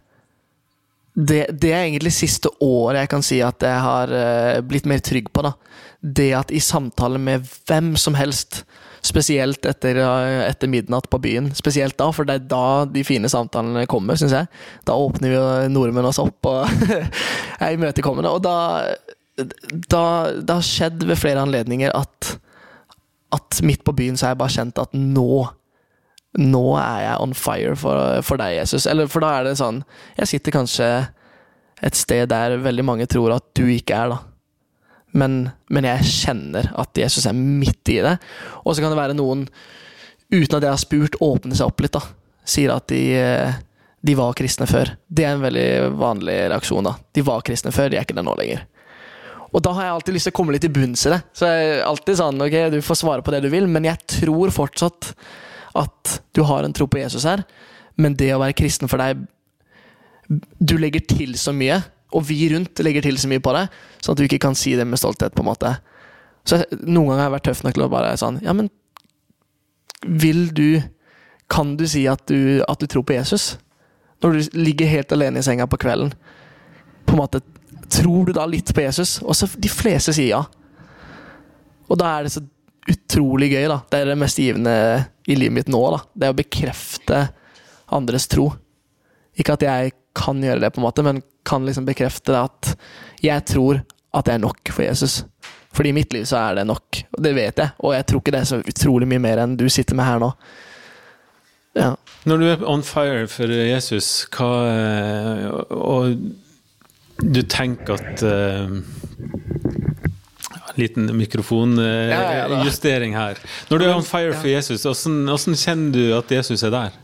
det, det er egentlig siste året jeg kan si at jeg har eh, blitt mer trygg på. da. Det at i samtale med hvem som helst, spesielt etter, eh, etter midnatt på byen, spesielt da, for det er da de fine samtalene kommer, syns jeg. Da åpner vi nordmenn oss opp og er imøtekommende. Og da, da Det har skjedd ved flere anledninger at at midt på byen så har jeg bare kjent at nå Nå er jeg on fire for, for deg, Jesus. Eller for da er det sånn Jeg sitter kanskje et sted der veldig mange tror at du ikke er, da. Men, men jeg kjenner at Jesus er midt i det. Og så kan det være noen, uten at jeg har spurt, åpner seg opp litt, da. Sier at de, de var kristne før. Det er en veldig vanlig reaksjon, da. De var kristne før, de er ikke det nå lenger. Og da har jeg alltid lyst til å komme litt til bunns i det. Så jeg er alltid sånn, ok, du får svare på det du vil, men jeg tror fortsatt at du har en tro på Jesus her. Men det å være kristen for deg Du legger til så mye, og vi rundt legger til så mye på deg, sånn at du ikke kan si det med stolthet, på en måte. Så jeg, noen ganger har jeg vært tøff nok til å bare sånn Ja, men vil du Kan du si at du, at du tror på Jesus? Når du ligger helt alene i senga på kvelden. På en måte Tror du da litt på Jesus? Og så de fleste sier ja. Og da er det så utrolig gøy, da. Det er det mest givende i livet mitt nå, da. Det er å bekrefte andres tro. Ikke at jeg kan gjøre det, på en måte, men kan liksom bekrefte det at jeg tror at det er nok for Jesus. Fordi i mitt liv så er det nok. Og det vet jeg. Og jeg tror ikke det er så utrolig mye mer enn du sitter med her nå. Ja. Når du er on fire for Jesus, hva Og du tenker at uh, Liten Ja, ja, her. Når du er on fire for Jesus, hvordan, hvordan kjenner du at Jesus er der?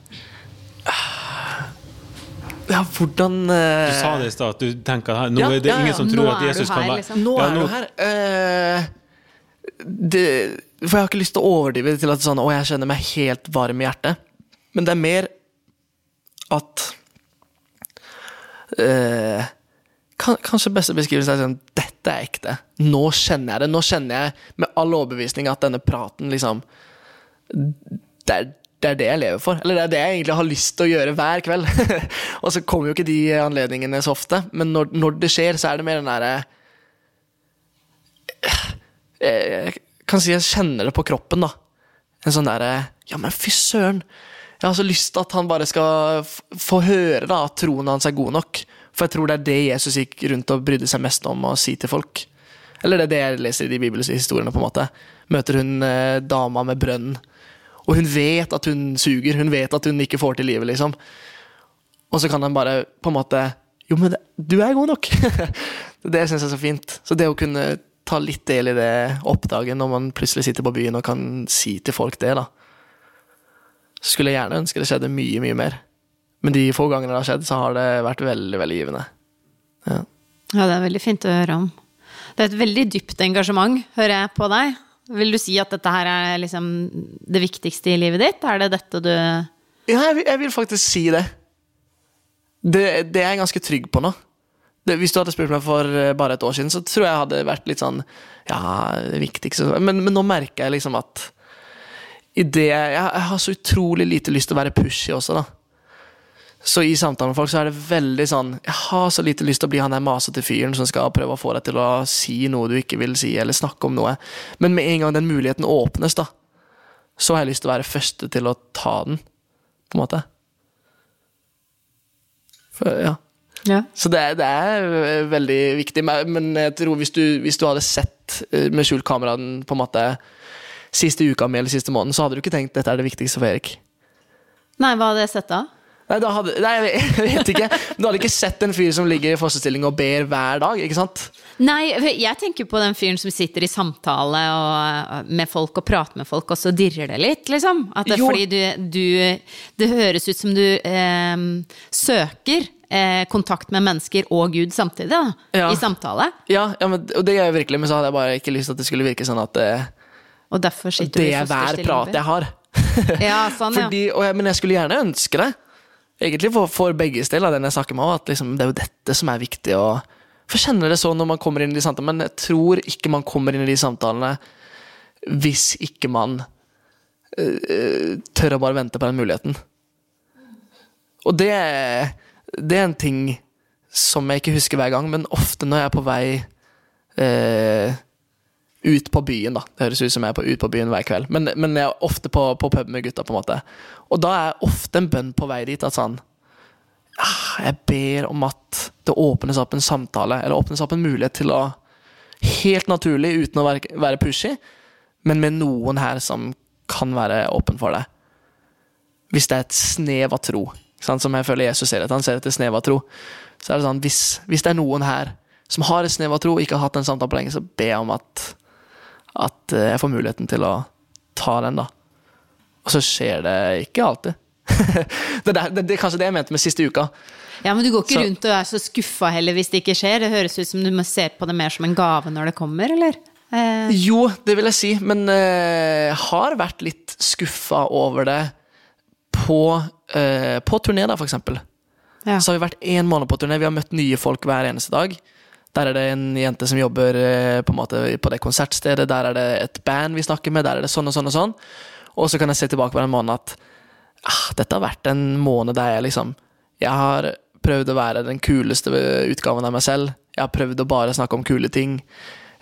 ja, hvordan uh... Du sa det i stad, at du tenker her, nå Ja, er det ja, ja. ingen som tror at Jesus her, kan være liksom. Nå Ja, er nå- du her. Eh, det, for jeg har ikke lyst til å overdrive det til at sånn, å, jeg kjenner meg helt varm i hjertet. Men det er mer at eh, kan, Kanskje beste beskrivelse er sånn Dette er ekte. Nå kjenner jeg det. Nå kjenner jeg med all overbevisning at denne praten liksom det er, det er det jeg lever for. Eller det er det jeg egentlig har lyst til å gjøre hver kveld. og så kommer jo ikke de anledningene så ofte, men når, når det skjer, så er det mer den derre jeg kan si jeg kjenner det på kroppen, da. En sånn derre Ja, men fy søren! Jeg har så lyst til at han bare skal få høre da, at troen hans er god nok. For jeg tror det er det Jesus gikk rundt og brydde seg mest om å si til folk. Eller det er det jeg leser i de bibelske historiene. på en måte. Møter hun eh, dama med brønnen, Og hun vet at hun suger, hun vet at hun ikke får til livet, liksom. Og så kan han bare på en måte Jo, men det, du er god nok! det syns jeg er så fint. Så det å kunne ta litt del i det oppdaget når man plutselig sitter på byen og kan si til folk det, da. Skulle jeg gjerne ønske det skjedde mye, mye mer. Men de få gangene det har skjedd, så har det vært veldig, veldig givende. Ja. Ja, det er veldig fint å høre om. Det er et veldig dypt engasjement, hører jeg på deg. Vil du si at dette her er liksom det viktigste i livet ditt? Er det dette du Ja, jeg, vil- jeg vil faktisk si det. det. Det er jeg ganske trygg på nå. Det, hvis du hadde spurt meg for eh, bare et år siden, så tror jeg jeg hadde vært litt sånn Ja, det viktigste Men, men nå merker jeg liksom at i det jeg, jeg har så utrolig lite lyst til å være pushy også, da. Så i samtaler med folk så er det veldig sånn Jeg har så lite lyst til å bli han der masete fyren som skal prøve å få deg til å si noe du ikke vil si, eller snakke om noe. Men med en gang den muligheten åpnes, da, så har jeg lyst til å være første til å ta den, på en måte. For, ja. Ja. Så det er, det er øh, veldig viktig. Men jeg tror hvis du, hvis du hadde sett øh, med skjult kamera på en måte siste uka mi eller siste måneden, så hadde du ikke tenkt dette er det viktigste for Erik. Nei, hva hadde jeg sett da? Nei, da hadde, nei, jeg vet ikke. Du hadde ikke sett en fyr som ligger i fosterstilling og ber hver dag, ikke sant? Nei, jeg tenker på den fyren som sitter i samtale og, med folk og prater med folk, og så dirrer det litt, liksom. At det, fordi du, du Det høres ut som du eh, søker eh, kontakt med mennesker og Gud samtidig, da. Ja. I samtale. Ja, ja men, og det gjør jeg virkelig, men så hadde jeg bare ikke lyst til at det skulle virke sånn at det, Og derfor sitter du i er hver prat jeg har. Ja, sånn, ja. Fordi, jeg, men jeg skulle gjerne ønske det. Egentlig for, for begges del av den jeg snakker med, også, at liksom, det er jo dette som er viktig. Og, for kjenner det sånn når man kommer inn i de samtalene, men jeg tror ikke man kommer inn i de samtalene hvis ikke man øh, tør å bare vente på den muligheten. Og det, det er en ting som jeg ikke husker hver gang, men ofte når jeg er på vei eh, ut på byen, da. Det høres ut som jeg er på, ut på byen hver kveld, men, men jeg er ofte på, på pub med gutta, på en måte. Og da er ofte en bønn på vei dit at sånn ah, Jeg ber om at det åpnes opp en samtale, eller åpnes opp en mulighet til å Helt naturlig, uten å være, være pushy, men med noen her som kan være åpen for det. Hvis det er et snev av tro, som jeg føler Jesus ser etter. Han ser etter snev av tro. Så er det sånn, hvis, hvis det er noen her som har et snev av tro, og ikke har hatt en samtale på lenge, så ber jeg om at at eh, jeg får muligheten til å ta den, da. Og så skjer det ikke alltid. det, er, det, det kanskje det jeg mente med siste uka. Ja, men du går ikke Så- rundt og er så skuffa heller hvis det ikke skjer. Det høres ut som du må se på det mer som en gave når det kommer, eller? Eh, Jo, det vil jeg si, men eh, jeg har vært litt skuffa over det på, eh, på turné, da, for eksempel. ja. Så har vi vært én måned på turné, vi har møtt nye folk hver eneste dag. Der er det en jente som jobber eh, på, på det konsertstedet, der er det et band vi snakker med, der er det sånn og sånn og sånn. Og så kan jeg se tilbake på den måneden at ah, dette har vært en måned der jeg liksom Jeg har prøvd å være den kuleste utgaven av meg selv. Jeg har prøvd å bare snakke om kule ting.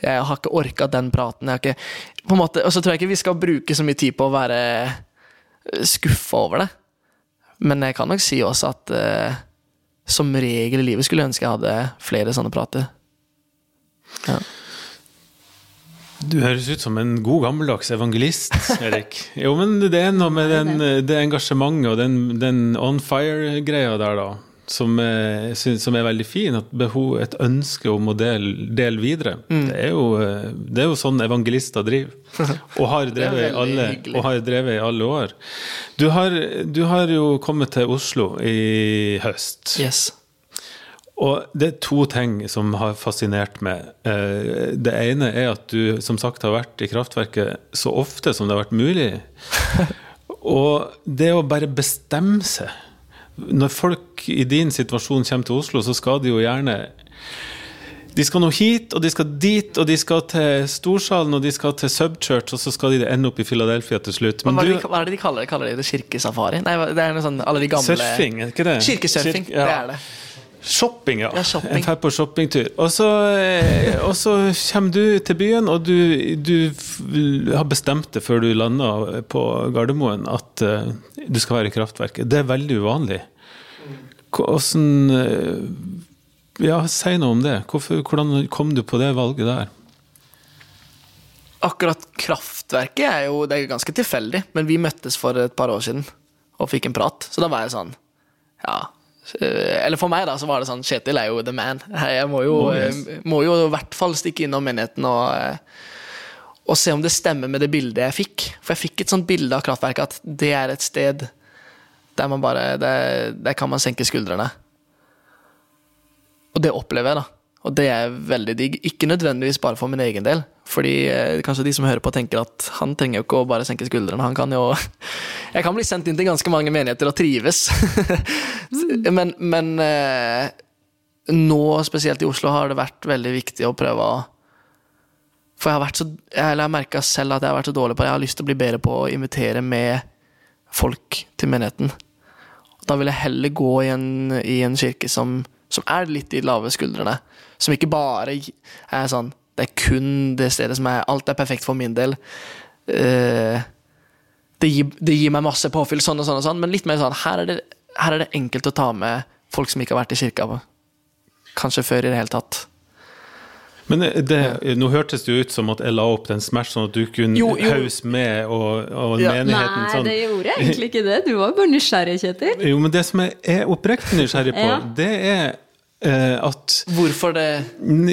Jeg har ikke orka den praten. Jeg har ikke, på en måte, og så tror jeg ikke vi skal bruke så mye tid på å være skuffa over det. Men jeg kan nok si også at eh, som regel i livet skulle jeg ønske jeg hadde flere sånne prater. Ja. Du høres ut som en god gammeldags evangelist, Erik. Jo, men det er noe med den, det engasjementet og den, den on fire-greia der, da, som er, som er veldig fin. At behov, et ønske om å dele, del videre. Det, er jo, eh, det er jo sånn evangelister driver. Og har drevet, i alle, og har drevet i alle år. Du har, du har jo kommet til Oslo i høst. Yes. Og det er to ting som har fascinert meg. Eh, Det ene er at du som sagt har vært i kraftverket så ofte som det har vært mulig. Og det å bare bestemme seg Når folk i din situasjon kommer til Oslo, så skal de jo gjerne de skal nå hit, og de skal dit, og de skal til Storsalen, og de skal til Subchurch, og så skal de ende opp i Philadelphia til slutt. Hva, er det de, hva er det de kaller det? Kaller de det kirkesafari? Nei, det er noe sånn alle de gamle surfing, er ikke det? Kirkesurfing, Kirke- ja. det er det. Shopping, ja. Ja, shopping. Jeg drar på shoppingtur. Og så, eh, og så kommer du til byen, og du, du har bestemt det før du lander på Gardermoen at eh, du skal være i kraftverket. Det er veldig uvanlig. Hvordan eh, Ja, si noe om det. Hvorfor, hvordan kom du på det valget der? Akkurat kraft Kraftverket er jo det er ganske tilfeldig, men vi møttes for et par år siden og fikk en prat. Så da var jeg sånn Ja. Eh, Eller for meg, da, så var det sånn Kjetil er jo the man. Jeg må jo, Oh, yes. eh, må jo i hvert fall stikke innom menigheten og, eh, og se om det stemmer med det bildet jeg fikk. For jeg fikk et sånt bilde av Kraftverket at det er et sted der man bare Der, der kan man senke skuldrene. Og det opplever jeg, da. Og det er veldig digg. Ikke nødvendigvis bare for min egen del. Fordi eh, kanskje de som hører på, tenker at han trenger jo ikke å bare senke skuldrene. Han kan jo Jeg kan bli sendt inn til ganske mange menigheter og trives. men men eh, nå, spesielt i Oslo, har det vært veldig viktig å prøve å For jeg har vært så Eller jeg merka selv at jeg har vært så dårlig på det. Jeg har lyst til å bli bedre på å invitere med folk til menigheten. Da vil jeg heller gå i en, i en kirke som, som er litt i lave skuldrene. Som ikke bare er sånn Det er kun det stedet som er Alt er perfekt for min del. Uh, det, gir, det gir meg masse påfyll, sånn og sånn, og sånn men litt mer sånn her er, det, her er det enkelt å ta med folk som ikke har vært i kirka kanskje før i det hele tatt. Men det, nå hørtes det jo ut som at jeg la opp den Smash sånn at du kunne hause med og, og Ja. menigheten Nei, sånn. det gjorde egentlig ikke det. Du var bare nysgjerrig, Kjetil. Jo, men det som jeg er oppriktig nysgjerrig på, Ja. det er eh, at Hvorfor det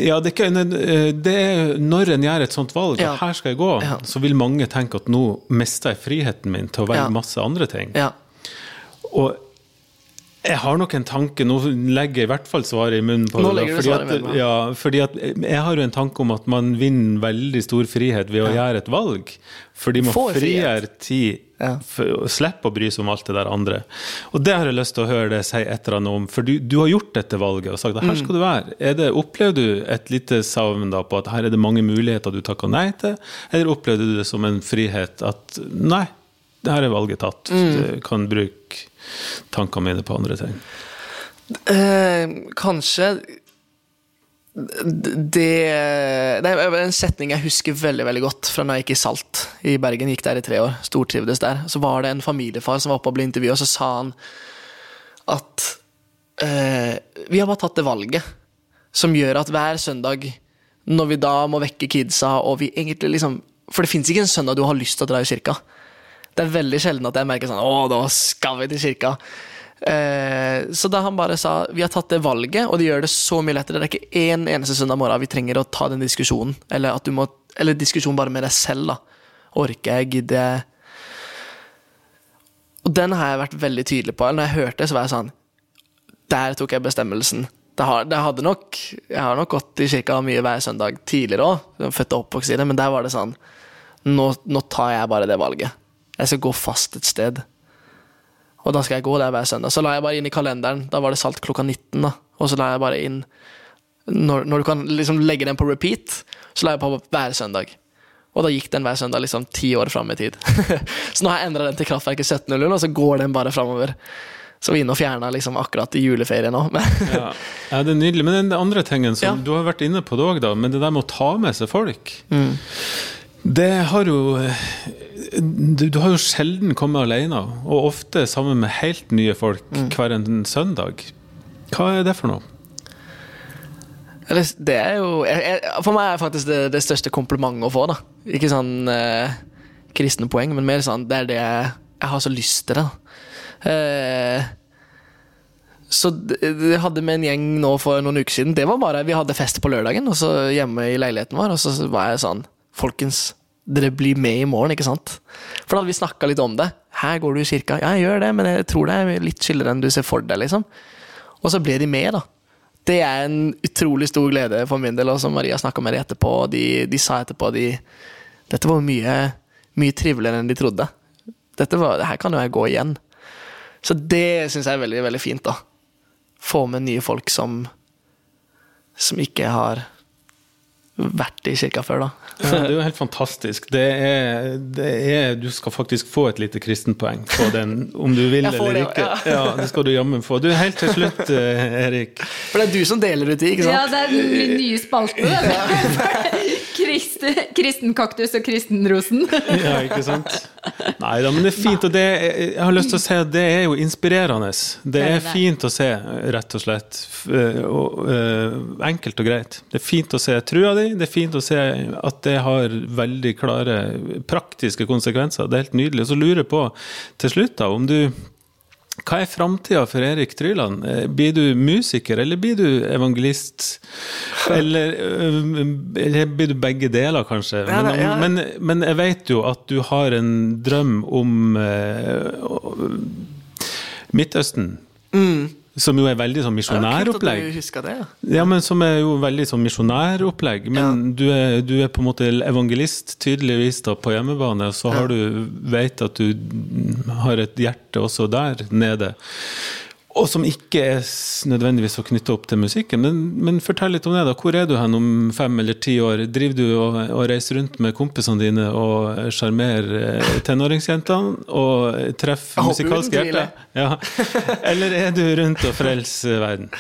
Ja, det er, ikke, eh, det er når en gjør et sånt valg, Ja. her skal jeg gå, Ja. så vil mange tenke at nå mister jeg friheten min til å velge Ja. masse andre ting. Ja. Og jeg har nok en tanke, nå legger jeg i hvert fall svaret i munnen på Nå det. da, fordi at, munnen, ja. ja, fordi at jeg har jo en tanke om at man vinner veldig stor frihet ved å gjøre et valg. Fordi man Får frigjør tid Ja. slipper å bry seg om alt det der andre. Og det har jeg lyst til å høre deg si et eller annet om, for du, du har gjort dette valget og sagt at her Mm. skal du være. Er det, opplever du et lite savn da på at her er det mange muligheter du takker nei til, eller opplevde du det som en frihet at nei, det her er valget tatt, Mm. du kan bruke tankene mine på andre ting? Eh, kanskje det, det er en setning jeg husker veldig veldig godt fra når jeg gikk i Salt i Bergen. Gikk der i tre år, stortrivdes der. Så var det en familiefar som var oppe og ble intervjuet, og så sa han at eh, vi har bare tatt det valget som gjør at hver søndag, når vi da må vekke kidsa, og vi egentlig liksom For det fins ikke en søndag du har lyst til å dra i kirka. Det er veldig sjelden at jeg merker sånn Å, da skal vi til kirka. Eh, så da han bare sa vi har tatt det valget, og det gjør det så mye lettere. Det er ikke én eneste søndag morgen vi trenger å ta den diskusjonen. Eller, at du må, eller diskusjon bare med deg selv. da. Orker jeg? Gidder jeg? Og den har jeg vært veldig tydelig på. Når jeg hørte det, så var jeg sånn Der tok jeg bestemmelsen. Det, har, det hadde nok Jeg har nok gått i kirka mye hver søndag tidligere òg, født og oppvokst i det, men der var det sånn nå, nå tar jeg bare det valget. Jeg skal gå fast et sted. Og da skal jeg gå der hver søndag. Så la jeg bare inn i kalenderen. Da var det salt klokka 19. da. Og så la jeg bare inn Når, når du kan liksom legge den på repeat, så la jeg på hver søndag. Og da gikk den hver søndag liksom ti år fram i tid. så nå har jeg endra den til Kraftverket 1700, og så går den bare framover. Så vi er inne og fjerna liksom akkurat i juleferien nå. Ja. ja, det er nydelig. Men den andre tingen som Ja. du har vært inne på det òg, men det der med å ta med seg folk Mm. Det har jo du, du har jo sjelden kommet alene, og ofte sammen med helt nye folk Mm. hver en søndag. Hva er det for noe? Det er jo jeg, jeg, For meg er faktisk det, det største komplimentet å få. da Ikke sånn eh, kristne poeng, men mer sånn det er det jeg, jeg har så lyst til det. eh, Så det hadde med en gjeng nå for noen uker siden. Det var bare, Vi hadde fest på lørdagen og så hjemme i leiligheten vår, og så var jeg sånn Folkens, dere blir med i morgen, ikke sant? For da hadde vi snakka litt om det. Her går du i kirka. Ja, jeg gjør det, men jeg tror det er litt chillere enn du ser for deg, liksom. Og så ble de med, da. Det er en utrolig stor glede for min del, og som Maria snakka med dem etterpå, og de, de sa etterpå de Dette var mye, mye triveligere enn de trodde. Dette var, her kan jo jeg gå igjen. Så det syns jeg er veldig, veldig fint, da. Få med nye folk som Som ikke har vært i kirka før, da. Ja, det er jo helt fantastisk. Det er, det er, du skal faktisk få et lite kristenpoeng på den, om du vil eller det, ikke. ja. Ja, Det skal du jammen få. Du, Helt til slutt, eh, Erik. For det er du som deler ut i, ikke sant? Ja, det er min nye spalte. kristenkaktus og kristenrosen. Ja, ikke sant? Nei da, men det er fint, og det, jeg har lyst til å si at det er jo inspirerende. Det er fint å se, rett og slett. Eh, eh, enkelt og greit. Det er fint å se trua di, det er fint å se at det har veldig klare praktiske konsekvenser. Det er helt nydelig. Og så lurer jeg på til slutt, da, om du hva er framtida for Erik Tryland? Eh, Blir du musiker, eller blir du evangelist? Eller, øh, eller blir du begge deler, kanskje? Men, men, men jeg vet jo at du har en drøm om uh, Midtøsten. Midtøsten. Som jo er veldig sånn. Ja, kult at misjonæropplegg. du det, ja. Ja, men som er jo veldig sånn misjonæropplegg. Men du, er, du er på en måte evangelist, tydeligvis, da, på hjemmebane. Og så har du vet at du har et hjerte også der nede. Og som ikke er nødvendigvis så knytta opp til musikken. Men, men fortell litt om det. da. Hvor er du hen om fem eller ti år? Driver du og, og reiser rundt med kompisene dine og sjarmerer eh, tenåringsjentene? Og treffer musikalske hjerter? Ja. Eller er du rundt og frelser verden?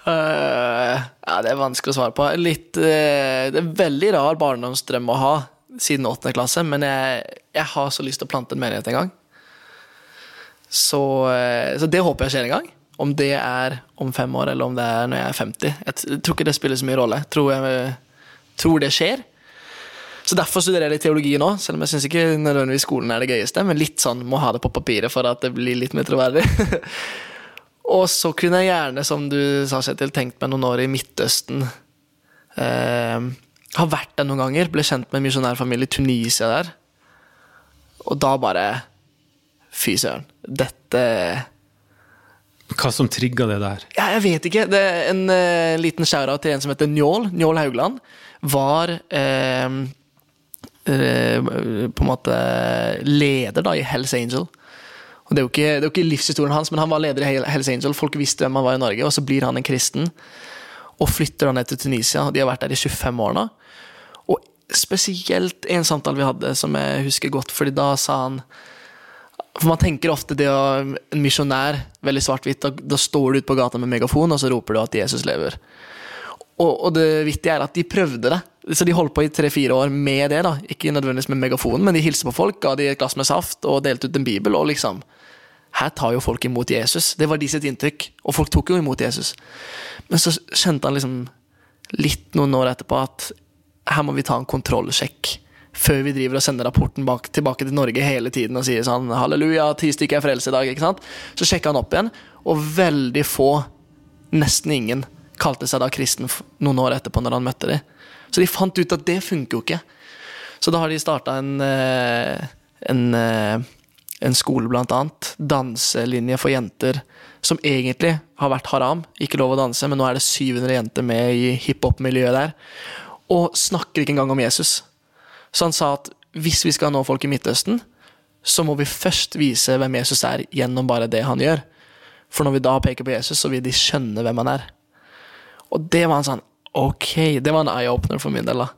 Uh, ja, det er vanskelig å svare på. Litt, uh, det er veldig rar barndomsdrøm å ha siden åttende klasse, men jeg, jeg har så lyst til å plante en menighet en gang. Så, eh, så det håper jeg skjer en gang. Om det er om fem år, eller om det er når jeg er 50. Jeg tror ikke det spiller så mye rolle. Tror, jeg, tror det skjer. Så derfor studerer jeg litt teologi nå, selv om jeg syns ikke nødvendigvis skolen er det gøyeste, men litt sånn må ha det på papiret for at det blir litt mer troverdig. Og så kunne jeg gjerne, som du sa, Kjetil, tenkt meg noen år i Midtøsten. Eh, har vært der noen ganger, ble kjent med en misjonærfamilie i Tunisia der. Og da bare Fy søren. Dette Hva som trigga det der? ja, Jeg vet ikke. Det er en uh, liten shout-out til en som heter Njål. Njål Haugland. Var uh, uh, på en måte leder da i Hells Angel. Og det er, jo ikke, det er jo ikke livshistorien hans, men han var leder i Hells Angel. Folk visste hvem han var i Norge, og så blir han en kristen. Og flytter da ned til Tunisia. De har vært der i 25 år nå. Og spesielt en samtale vi hadde som jeg husker godt, fordi da sa han for man tenker ofte det å En misjonær, veldig svart-hvitt, da, da står du ute på gata med megafon, og så roper du at Jesus lever. Og, og det vittige er at de prøvde det. Så de holdt på i tre-fire år med det. da Ikke nødvendigvis med megafonen, men de hilste på folk, ga de et glass med saft og delte ut en bibel. Og liksom Her tar jo folk imot Jesus. Det var de sitt inntrykk. Og folk tok jo imot Jesus. Men så kjente han liksom litt noen år etterpå at her må vi ta en kontrollsjekk. Før vi driver og sender rapporten bak, tilbake til Norge hele tiden og sier sånn Halleluja, ti stykker er frelst i dag. ikke sant? Så sjekka han opp igjen, og veldig få, nesten ingen, kalte seg da kristen noen år etterpå når han møtte dem. Så de fant ut at det funker jo ikke. Så da har de starta en, eh, en, eh, en skole, blant annet. Danselinje for jenter. Som egentlig har vært haram, ikke lov å danse, men nå er det 700 jenter med i hiphop-miljøet der. Og snakker ikke engang om Jesus. Så han sa at hvis vi skal nå folk i Midtøsten, så må vi først vise hvem Jesus er, gjennom bare det han gjør. For når vi da peker på Jesus, så vil de skjønne hvem han er. Og det var en sånn Ok, det var en eye-opener for min del, da.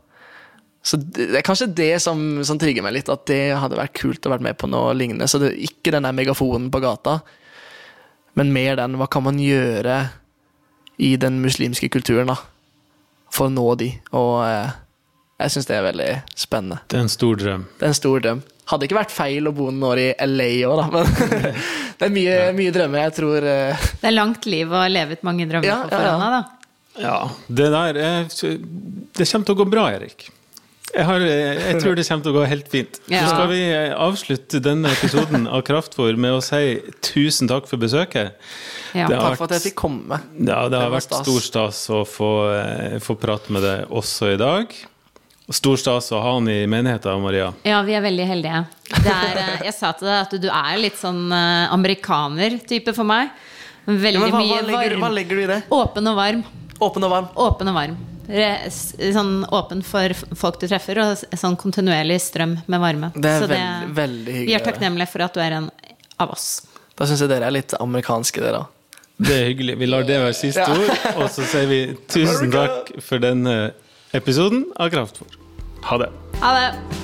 Så det det er kanskje det som, som trigger meg litt, at det hadde vært kult å være med på noe lignende. Så det, ikke den der megafonen på gata, men mer den hva kan man gjøre i den muslimske kulturen, da. For å nå de. Og eh, jeg syns det er veldig spennende. Det er en stor drøm. Det er en stor drøm. Hadde ikke vært feil å bo noen år i LA òg, da, men det er mye, mye drømmer. Jeg tror eh, Det er langt liv og levet mange drømmer Ja, på ja, ja. forhånd av, da. Ja, det der er, Det kommer til å gå bra, Erik. Jeg, har, jeg tror det kommer til å gå helt fint. Ja. Så skal vi avslutte denne episoden av Kraftfôr med å si tusen takk for besøket. Ja. takk vært, for at jeg fikk komme. Ja, det har vært stas. stor stas å få, eh, få prate med deg også i dag. Stor stas å ha han i menigheten, Maria. Ja, vi er veldig heldige. Det er, eh, jeg sa til deg at du er litt sånn eh, amerikaner-type for meg. Veldig Ja, hva, mye hva, legger, hva legger du i det? Åpen og varm. Åpen og varm. Åpen og varm. Sånn åpen for folk du treffer, og sånn kontinuerlig strøm med varme. Det er Så veldig, veldig hyggelig. Vi er takknemlige for at du er en av oss. Da syns jeg dere er litt amerikanske, dere òg. Det er hyggelig. Vi lar det være siste Ja. ord. Og så sier vi tusen takk for denne episoden av Kraftfôr. Ha det. Ha det!